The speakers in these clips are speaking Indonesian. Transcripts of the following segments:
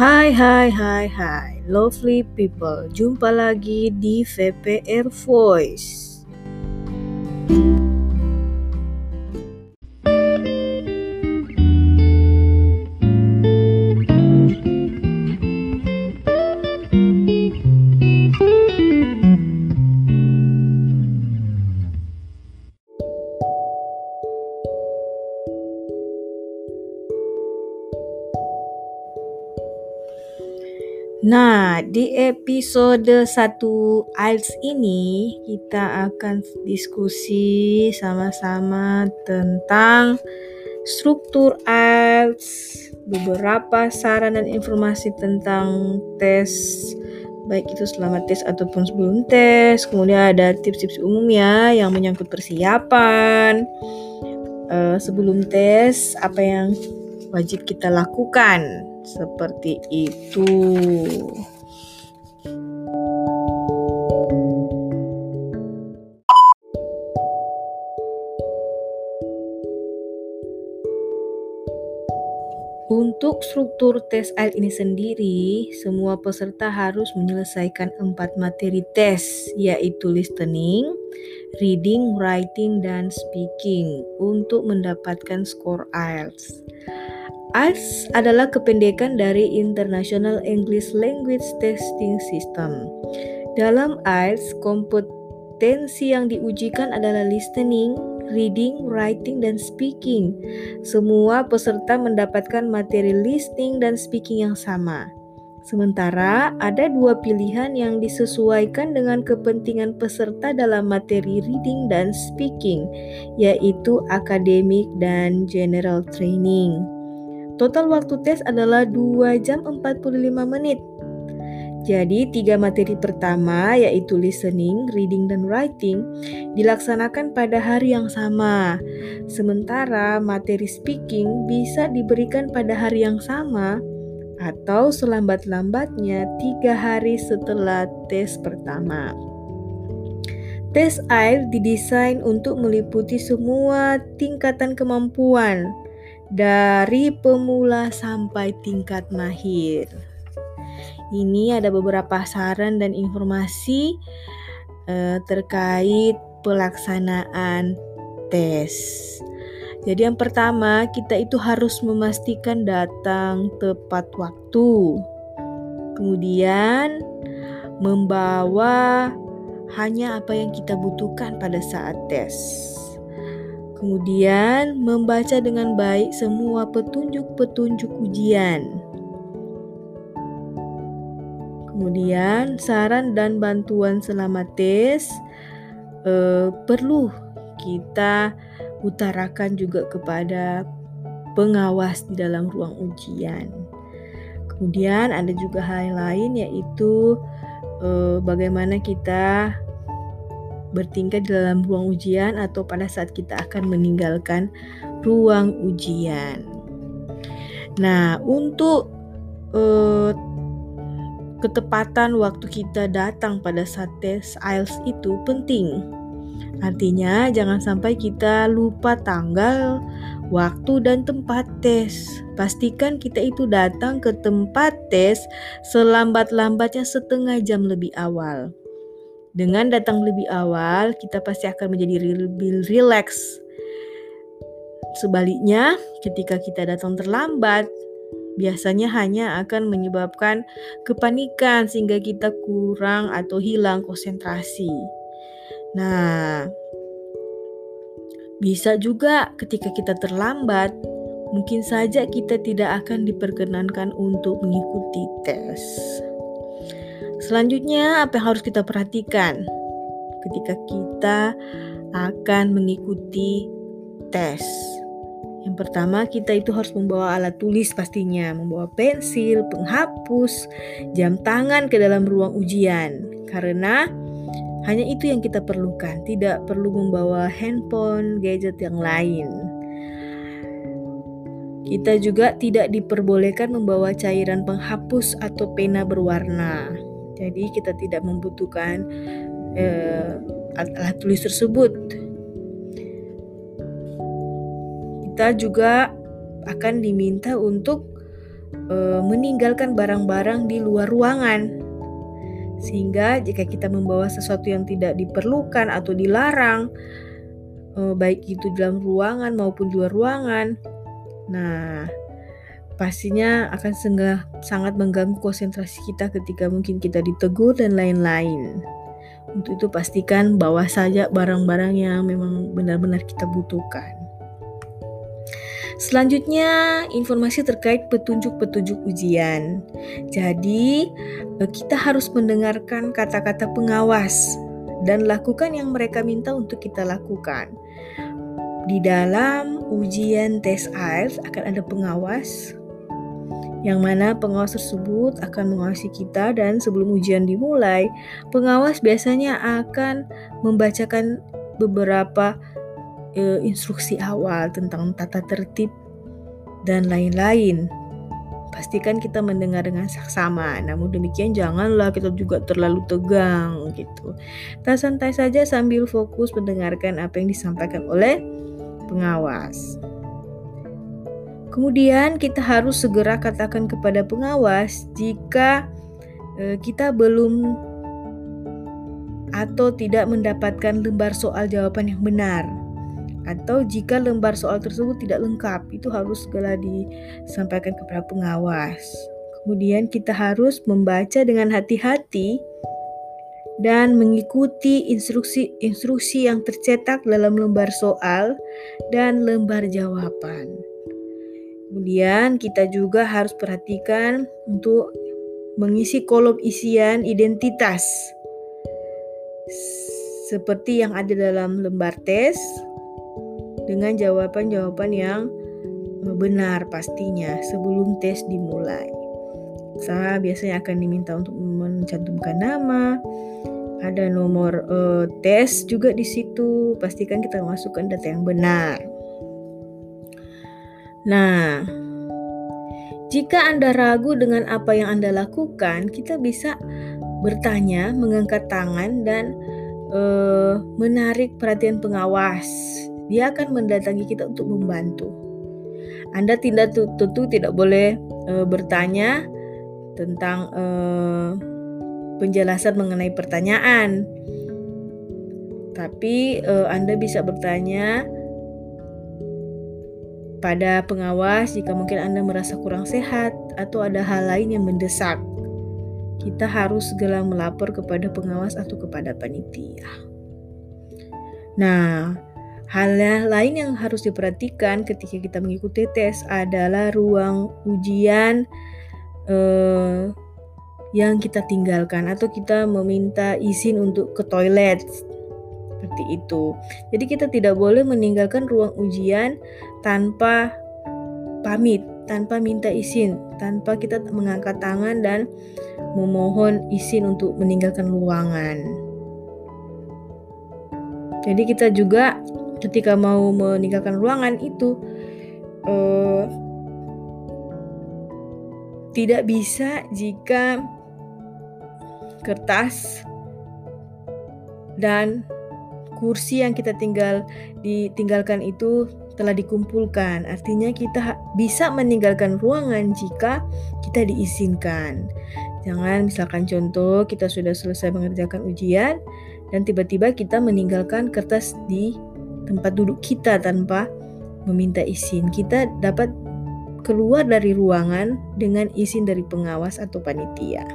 Hai hai hai hai. Lovely people Jumpa lagi di VPR Voice di episode 1 IELTS ini kita akan diskusi sama-sama tentang struktur IELTS, beberapa saran dan informasi tentang tes baik itu selama tes ataupun sebelum tes. Kemudian ada tips-tips umum ya yang menyangkut persiapan uh, sebelum tes, apa yang wajib kita lakukan seperti itu. Untuk struktur tes IELTS ini sendiri, semua peserta harus menyelesaikan empat materi tes, yaitu listening, reading, writing, dan speaking untuk mendapatkan skor IELTS. IELTS adalah kependekan dari International English Language Testing System. Dalam IELTS, kompetensi yang diujikan adalah listening, reading, writing, dan speaking. Semua peserta mendapatkan materi listening dan speaking yang sama. Sementara ada dua pilihan yang disesuaikan dengan kepentingan peserta dalam materi reading dan speaking, yaitu akademik dan general training. Total waktu tes adalah 2 jam 45 menit. Jadi tiga materi pertama yaitu listening, reading, dan writing dilaksanakan pada hari yang sama. Sementara materi speaking bisa diberikan pada hari yang sama atau selambat-lambatnya tiga hari setelah tes pertama. Tes IELTS didesain untuk meliputi semua tingkatan kemampuan, dari pemula sampai tingkat mahir. Ini ada beberapa saran dan informasi eh, terkait pelaksanaan tes. Jadi yang pertama, kita itu harus memastikan datang tepat waktu. Kemudian membawa hanya apa yang kita butuhkan pada saat tes. Kemudian membaca dengan baik semua petunjuk-petunjuk ujian. Kemudian saran dan bantuan selama tes eh, perlu kita utarakan juga kepada pengawas di dalam ruang ujian. Kemudian ada juga hal lain yaitu eh, bagaimana kita bertingkat di dalam ruang ujian atau pada saat kita akan meninggalkan ruang ujian. Nah, untuk uh, ketepatan waktu kita datang pada saat tes IELTS itu penting. Artinya, jangan sampai kita lupa tanggal, waktu, dan tempat tes. Pastikan kita itu datang ke tempat tes selambat-lambatnya setengah jam lebih awal. Dengan datang lebih awal, kita pasti akan menjadi lebih rileks. Sebaliknya, ketika kita datang terlambat, biasanya hanya akan menyebabkan kepanikan sehingga kita kurang atau hilang konsentrasi. Nah, bisa juga ketika kita terlambat, mungkin saja kita tidak akan diperkenankan untuk mengikuti tes. Selanjutnya, apa yang harus kita perhatikan ketika kita akan mengikuti tes? Yang pertama, kita itu harus membawa alat tulis pastinya, membawa pensil, penghapus, jam tangan ke dalam ruang ujian. Karena hanya itu yang kita perlukan, tidak perlu membawa handphone, gadget yang lain. Kita juga tidak diperbolehkan membawa cairan penghapus atau pena berwarna. Jadi kita tidak membutuhkan eh, alat tulis tersebut. Kita juga akan diminta untuk e, meninggalkan barang-barang di luar ruangan. Sehingga jika kita membawa sesuatu yang tidak diperlukan atau dilarang, e, baik itu dalam ruangan maupun di luar ruangan, nah pastinya akan sangat mengganggu konsentrasi kita ketika mungkin kita ditegur dan lain-lain. Untuk itu pastikan bawa saja barang-barang yang memang benar-benar kita butuhkan. Selanjutnya, informasi terkait petunjuk-petunjuk ujian. Jadi, eh, kita harus mendengarkan kata-kata pengawas dan lakukan yang mereka minta untuk kita lakukan. Di dalam ujian tes IELTS akan ada pengawas yang mana pengawas tersebut akan mengawasi kita dan sebelum ujian dimulai, pengawas biasanya akan membacakan beberapa e, instruksi awal tentang tata tertib dan lain-lain. Pastikan kita mendengar dengan saksama. Namun demikian janganlah kita juga terlalu tegang gitu. Tak santai saja sambil fokus mendengarkan apa yang disampaikan oleh pengawas. Kemudian kita harus segera katakan kepada pengawas jika e, kita belum atau tidak mendapatkan lembar soal jawaban yang benar atau jika lembar soal tersebut tidak lengkap itu harus segera disampaikan kepada pengawas. Kemudian kita harus membaca dengan hati-hati dan mengikuti instruksi-instruksi yang tercetak dalam lembar soal dan lembar jawaban. Kemudian kita juga harus perhatikan untuk mengisi kolom isian identitas seperti yang ada dalam lembar tes dengan jawaban-jawaban yang benar pastinya sebelum tes dimulai. Saya biasanya akan diminta untuk mencantumkan nama, ada nomor uh, tes juga di situ. Pastikan kita masukkan data yang benar. Nah, jika Anda ragu dengan apa yang Anda lakukan, kita bisa bertanya, mengangkat tangan, dan uh, menarik perhatian pengawas. Dia akan mendatangi kita untuk membantu. Anda tidak tentu tidak boleh uh, bertanya tentang uh, penjelasan mengenai pertanyaan, tapi uh, Anda bisa bertanya pada pengawas jika mungkin Anda merasa kurang sehat atau ada hal lain yang mendesak. Kita harus segera melapor kepada pengawas atau kepada panitia. Nah, hal lain yang harus diperhatikan ketika kita mengikuti tes adalah ruang ujian eh, yang kita tinggalkan atau kita meminta izin untuk ke toilet seperti itu. Jadi kita tidak boleh meninggalkan ruang ujian tanpa pamit, tanpa minta izin, tanpa kita mengangkat tangan dan memohon izin untuk meninggalkan ruangan. Jadi kita juga ketika mau meninggalkan ruangan itu eh, tidak bisa jika kertas dan kursi yang kita tinggal ditinggalkan itu telah dikumpulkan. Artinya kita bisa meninggalkan ruangan jika kita diizinkan. Jangan misalkan contoh kita sudah selesai mengerjakan ujian dan tiba-tiba kita meninggalkan kertas di tempat duduk kita tanpa meminta izin. Kita dapat keluar dari ruangan dengan izin dari pengawas atau panitia.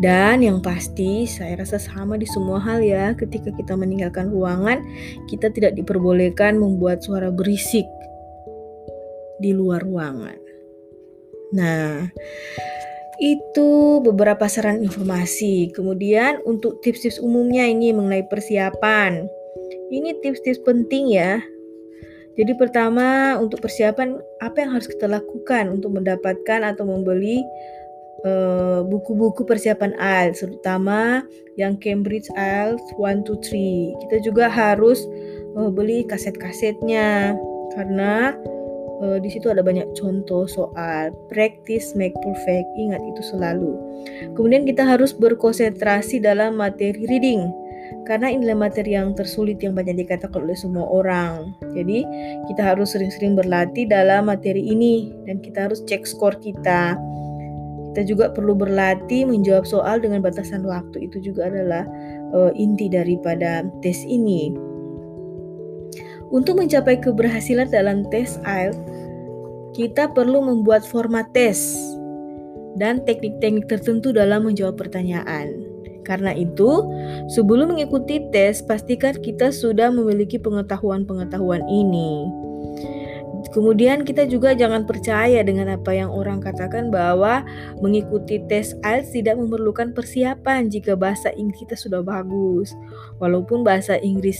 Dan yang pasti saya rasa sama di semua hal ya ketika kita meninggalkan ruangan kita tidak diperbolehkan membuat suara berisik di luar ruangan. Nah, itu beberapa saran informasi. Kemudian untuk tips-tips umumnya ini mengenai persiapan. Ini tips-tips penting ya. Jadi pertama untuk persiapan apa yang harus kita lakukan untuk mendapatkan atau membeli Eh, buku-buku uh, persiapan IELTS terutama yang Cambridge IELTS 1 2 3. Kita juga harus uh, beli kaset-kasetnya karena uh, di situ ada banyak contoh soal practice make perfect. Ingat itu selalu. Kemudian kita harus berkonsentrasi dalam materi reading. Karena inilah materi yang tersulit yang banyak dikatakan oleh semua orang. Jadi, kita harus sering-sering berlatih dalam materi ini dan kita harus cek skor kita. Kita juga perlu berlatih menjawab soal dengan batasan waktu. Itu juga adalah uh, inti daripada tes ini. Untuk mencapai keberhasilan dalam tes IELTS, kita perlu membuat format tes dan teknik-teknik tertentu dalam menjawab pertanyaan. Karena itu, sebelum mengikuti tes, pastikan kita sudah memiliki pengetahuan-pengetahuan ini. Kemudian kita juga jangan percaya dengan apa yang orang katakan bahwa mengikuti tes IELTS tidak memerlukan persiapan jika bahasa Inggris kita sudah bagus. Walaupun bahasa Inggris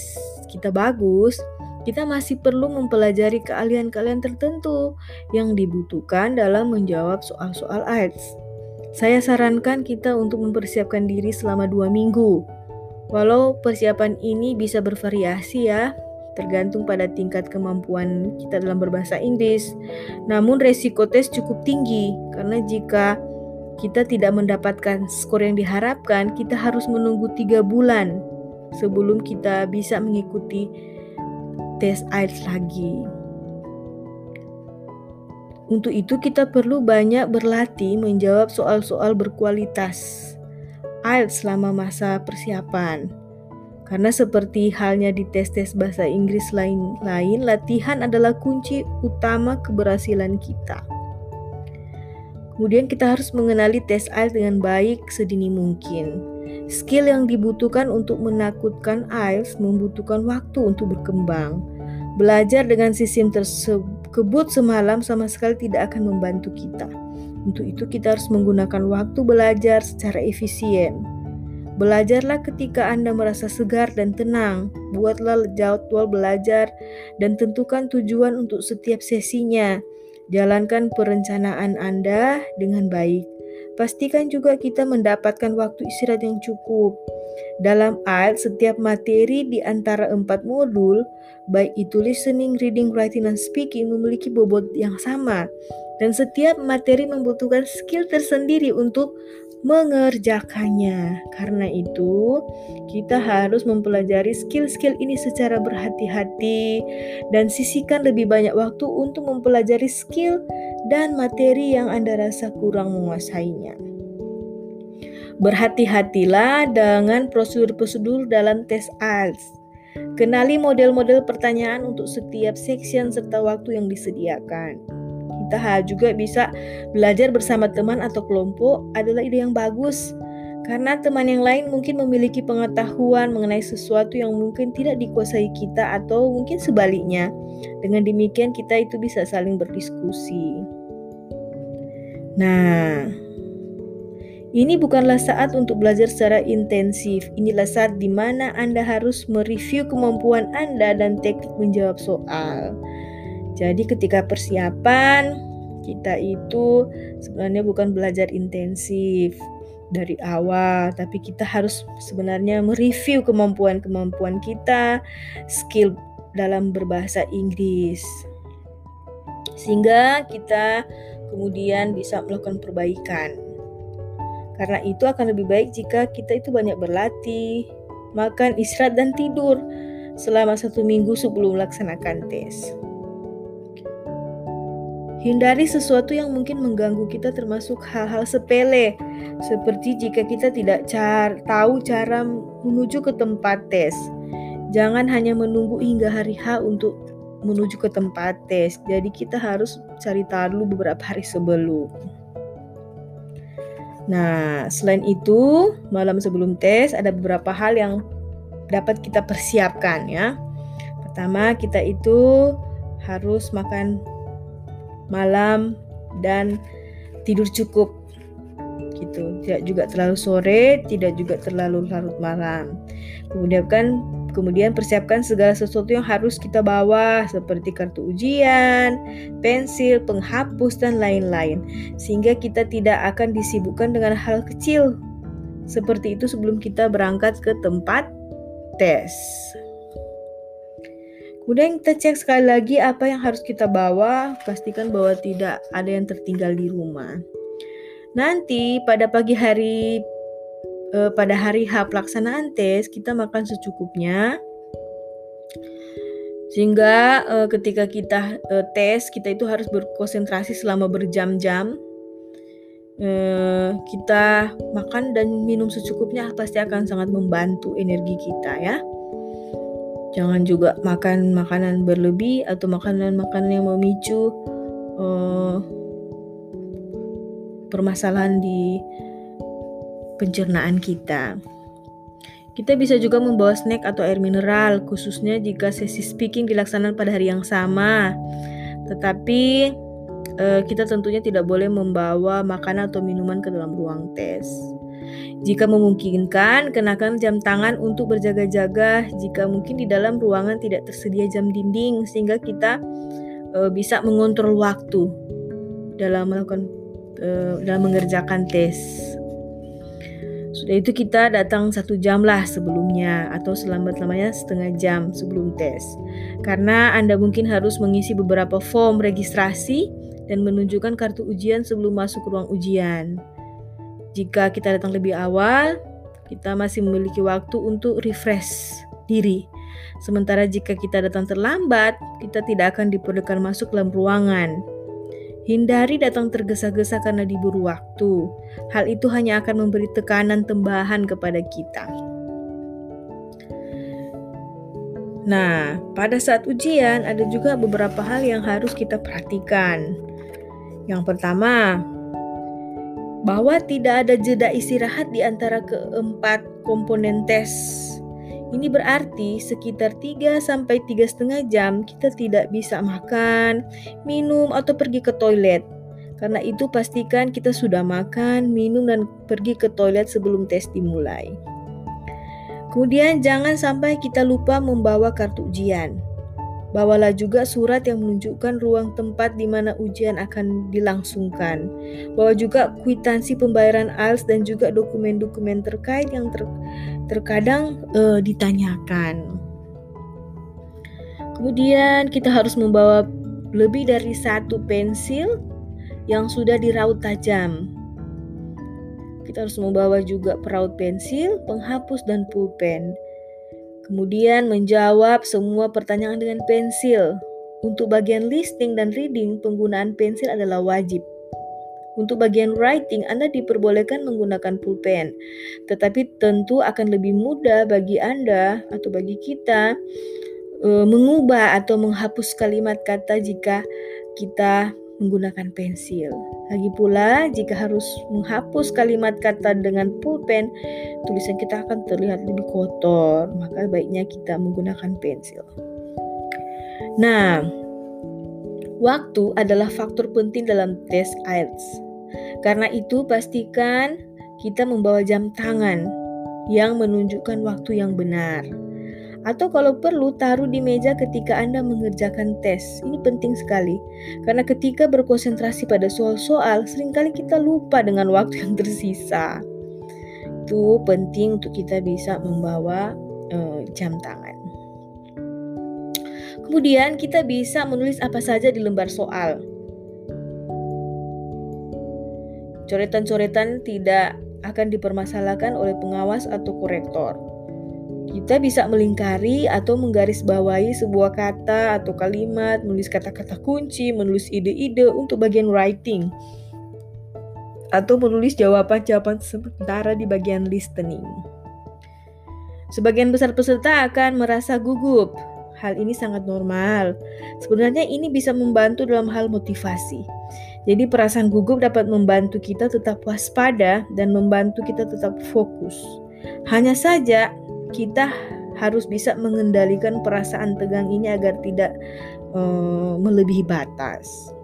kita bagus, kita masih perlu mempelajari keahlian-keahlian tertentu yang dibutuhkan dalam menjawab soal-soal IELTS. Saya sarankan kita untuk mempersiapkan diri selama dua minggu. Walau persiapan ini bisa bervariasi ya, tergantung pada tingkat kemampuan kita dalam berbahasa Inggris. Namun resiko tes cukup tinggi karena jika kita tidak mendapatkan skor yang diharapkan, kita harus menunggu tiga bulan sebelum kita bisa mengikuti tes IELTS lagi. Untuk itu kita perlu banyak berlatih menjawab soal-soal berkualitas IELTS selama masa persiapan. Karena seperti halnya di tes-tes bahasa Inggris lain-lain, latihan adalah kunci utama keberhasilan kita. Kemudian kita harus mengenali tes IELTS dengan baik sedini mungkin. Skill yang dibutuhkan untuk menakutkan IELTS membutuhkan waktu untuk berkembang. Belajar dengan sistem tersebut semalam sama sekali tidak akan membantu kita. Untuk itu kita harus menggunakan waktu belajar secara efisien. Belajarlah ketika Anda merasa segar dan tenang. Buatlah jadwal belajar dan tentukan tujuan untuk setiap sesinya. Jalankan perencanaan Anda dengan baik. Pastikan juga kita mendapatkan waktu istirahat yang cukup. Dalam IELTS, setiap materi di antara empat modul, baik itu listening, reading, writing, dan speaking, memiliki bobot yang sama. Dan setiap materi membutuhkan skill tersendiri untuk mengerjakannya. Karena itu, kita harus mempelajari skill-skill ini secara berhati-hati dan sisihkan lebih banyak waktu untuk mempelajari skill dan materi yang Anda rasa kurang menguasainya. Berhati-hatilah dengan prosedur-prosedur dalam tes IELTS. Kenali model-model pertanyaan untuk setiap section serta waktu yang disediakan kita juga bisa belajar bersama teman atau kelompok adalah ide yang bagus. Karena teman yang lain mungkin memiliki pengetahuan mengenai sesuatu yang mungkin tidak dikuasai kita atau mungkin sebaliknya. Dengan demikian kita itu bisa saling berdiskusi. Nah, ini bukanlah saat untuk belajar secara intensif. Inilah saat di mana Anda harus mereview kemampuan Anda dan teknik menjawab soal. Jadi ketika persiapan kita itu sebenarnya bukan belajar intensif dari awal, tapi kita harus sebenarnya mereview kemampuan-kemampuan kita, skill dalam berbahasa Inggris. Sehingga kita kemudian bisa melakukan perbaikan. Karena itu akan lebih baik jika kita itu banyak berlatih, makan, istirahat, dan tidur selama satu minggu sebelum melaksanakan tes. Hindari sesuatu yang mungkin mengganggu kita termasuk hal-hal sepele seperti jika kita tidak car tahu cara menuju ke tempat tes. Jangan hanya menunggu hingga hari H untuk menuju ke tempat tes. Jadi kita harus cari tahu beberapa hari sebelum. Nah, selain itu, malam sebelum tes ada beberapa hal yang dapat kita persiapkan ya. Pertama, kita itu harus makan malam dan tidur cukup. Gitu. Tidak juga terlalu sore tidak juga terlalu larut malam. Kemudian kan kemudian persiapkan segala sesuatu yang harus kita bawa seperti kartu ujian, pensil, penghapus dan lain-lain. Sehingga kita tidak akan disibukkan dengan hal kecil seperti itu sebelum kita berangkat ke tempat tes. Kemudian kita cek sekali lagi apa yang harus kita bawa, pastikan bahwa tidak ada yang tertinggal di rumah. Nanti pada pagi hari uh, pada hari H pelaksanaan tes kita makan secukupnya. Sehingga uh, ketika kita uh, tes kita itu harus berkonsentrasi selama berjam-jam. Uh, kita makan dan minum secukupnya pasti akan sangat membantu energi kita ya jangan juga makan makanan berlebih atau makanan-makanan yang memicu uh, permasalahan di pencernaan kita. Kita bisa juga membawa snack atau air mineral, khususnya jika sesi speaking dilaksanakan pada hari yang sama. Tetapi eh, kita tentunya tidak boleh membawa makanan atau minuman ke dalam ruang tes. Jika memungkinkan, kenakan jam tangan untuk berjaga-jaga jika mungkin di dalam ruangan tidak tersedia jam dinding sehingga kita e, bisa mengontrol waktu dalam melakukan e, dalam mengerjakan tes. Sudah itu kita datang satu jam lah sebelumnya atau selambat-lamanya setengah jam sebelum tes. Karena Anda mungkin harus mengisi beberapa form registrasi dan menunjukkan kartu ujian sebelum masuk ruang ujian. Jika kita datang lebih awal, kita masih memiliki waktu untuk refresh diri. Sementara jika kita datang terlambat, kita tidak akan diperbolehkan masuk dalam ruangan. Hindari datang tergesa-gesa karena diburu waktu. Hal itu hanya akan memberi tekanan tambahan kepada kita. Nah, pada saat ujian ada juga beberapa hal yang harus kita perhatikan. Yang pertama, bahwa tidak ada jeda istirahat di antara keempat komponen tes ini berarti sekitar 3 sampai tiga setengah jam kita tidak bisa makan, minum atau pergi ke toilet. Karena itu pastikan kita sudah makan, minum dan pergi ke toilet sebelum tes dimulai. Kemudian jangan sampai kita lupa membawa kartu ujian. Bawalah juga surat yang menunjukkan ruang tempat di mana ujian akan dilangsungkan. Bawa juga kwitansi pembayaran ALS dan juga dokumen-dokumen terkait yang ter terkadang uh, ditanyakan. Kemudian kita harus membawa lebih dari satu pensil yang sudah diraut tajam. Kita harus membawa juga peraut pensil, penghapus, dan pulpen. Kemudian menjawab semua pertanyaan dengan pensil. Untuk bagian listening dan reading, penggunaan pensil adalah wajib. Untuk bagian writing, Anda diperbolehkan menggunakan pulpen, tetapi tentu akan lebih mudah bagi Anda atau bagi kita e, mengubah atau menghapus kalimat kata jika kita menggunakan pensil. Lagi pula, jika harus menghapus kalimat kata dengan pulpen, tulisan kita akan terlihat lebih kotor, maka baiknya kita menggunakan pensil. Nah, waktu adalah faktor penting dalam tes IELTS. Karena itu, pastikan kita membawa jam tangan yang menunjukkan waktu yang benar atau kalau perlu taruh di meja ketika Anda mengerjakan tes. Ini penting sekali. Karena ketika berkonsentrasi pada soal-soal, sering kali kita lupa dengan waktu yang tersisa. Itu penting untuk kita bisa membawa uh, jam tangan. Kemudian kita bisa menulis apa saja di lembar soal. Coretan-coretan tidak akan dipermasalahkan oleh pengawas atau korektor. Kita bisa melingkari atau menggarisbawahi sebuah kata atau kalimat, menulis kata-kata kunci, menulis ide-ide untuk bagian writing, atau menulis jawaban-jawaban sementara di bagian listening. Sebagian besar peserta akan merasa gugup. Hal ini sangat normal. Sebenarnya ini bisa membantu dalam hal motivasi. Jadi perasaan gugup dapat membantu kita tetap waspada dan membantu kita tetap fokus. Hanya saja kita harus bisa mengendalikan perasaan tegang ini agar tidak uh, melebihi batas.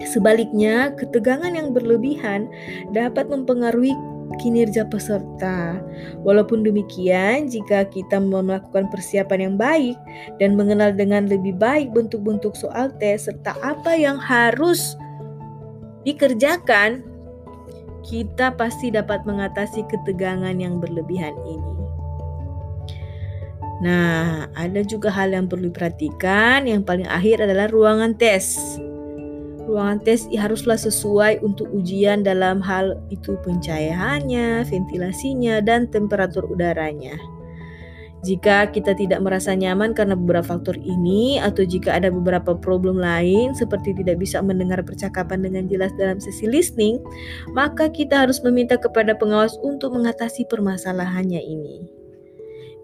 Sebaliknya, ketegangan yang berlebihan dapat mempengaruhi kinerja peserta. Walaupun demikian, jika kita melakukan persiapan yang baik dan mengenal dengan lebih baik bentuk-bentuk soal tes serta apa yang harus dikerjakan, kita pasti dapat mengatasi ketegangan yang berlebihan ini. Nah, ada juga hal yang perlu diperhatikan. Yang paling akhir adalah ruangan tes. Ruangan tes haruslah sesuai untuk ujian dalam hal itu pencahayaannya, ventilasinya, dan temperatur udaranya. Jika kita tidak merasa nyaman karena beberapa faktor ini, atau jika ada beberapa problem lain seperti tidak bisa mendengar percakapan dengan jelas dalam sesi listening, maka kita harus meminta kepada pengawas untuk mengatasi permasalahannya ini.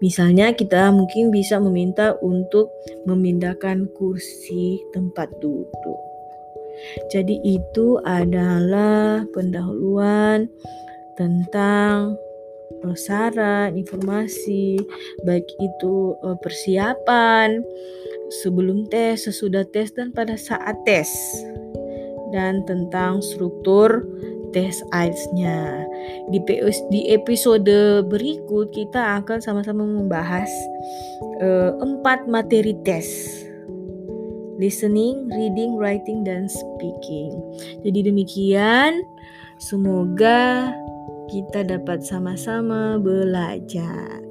Misalnya, kita mungkin bisa meminta untuk memindahkan kursi tempat duduk. Jadi itu adalah pendahuluan tentang saran, informasi, baik itu uh, persiapan sebelum tes, sesudah tes dan pada saat tes. Dan tentang struktur tes IELTS-nya. Di, di episode berikut kita akan sama-sama membahas uh, empat materi tes listening, reading, writing, dan speaking. Jadi demikian, semoga kita dapat sama-sama belajar.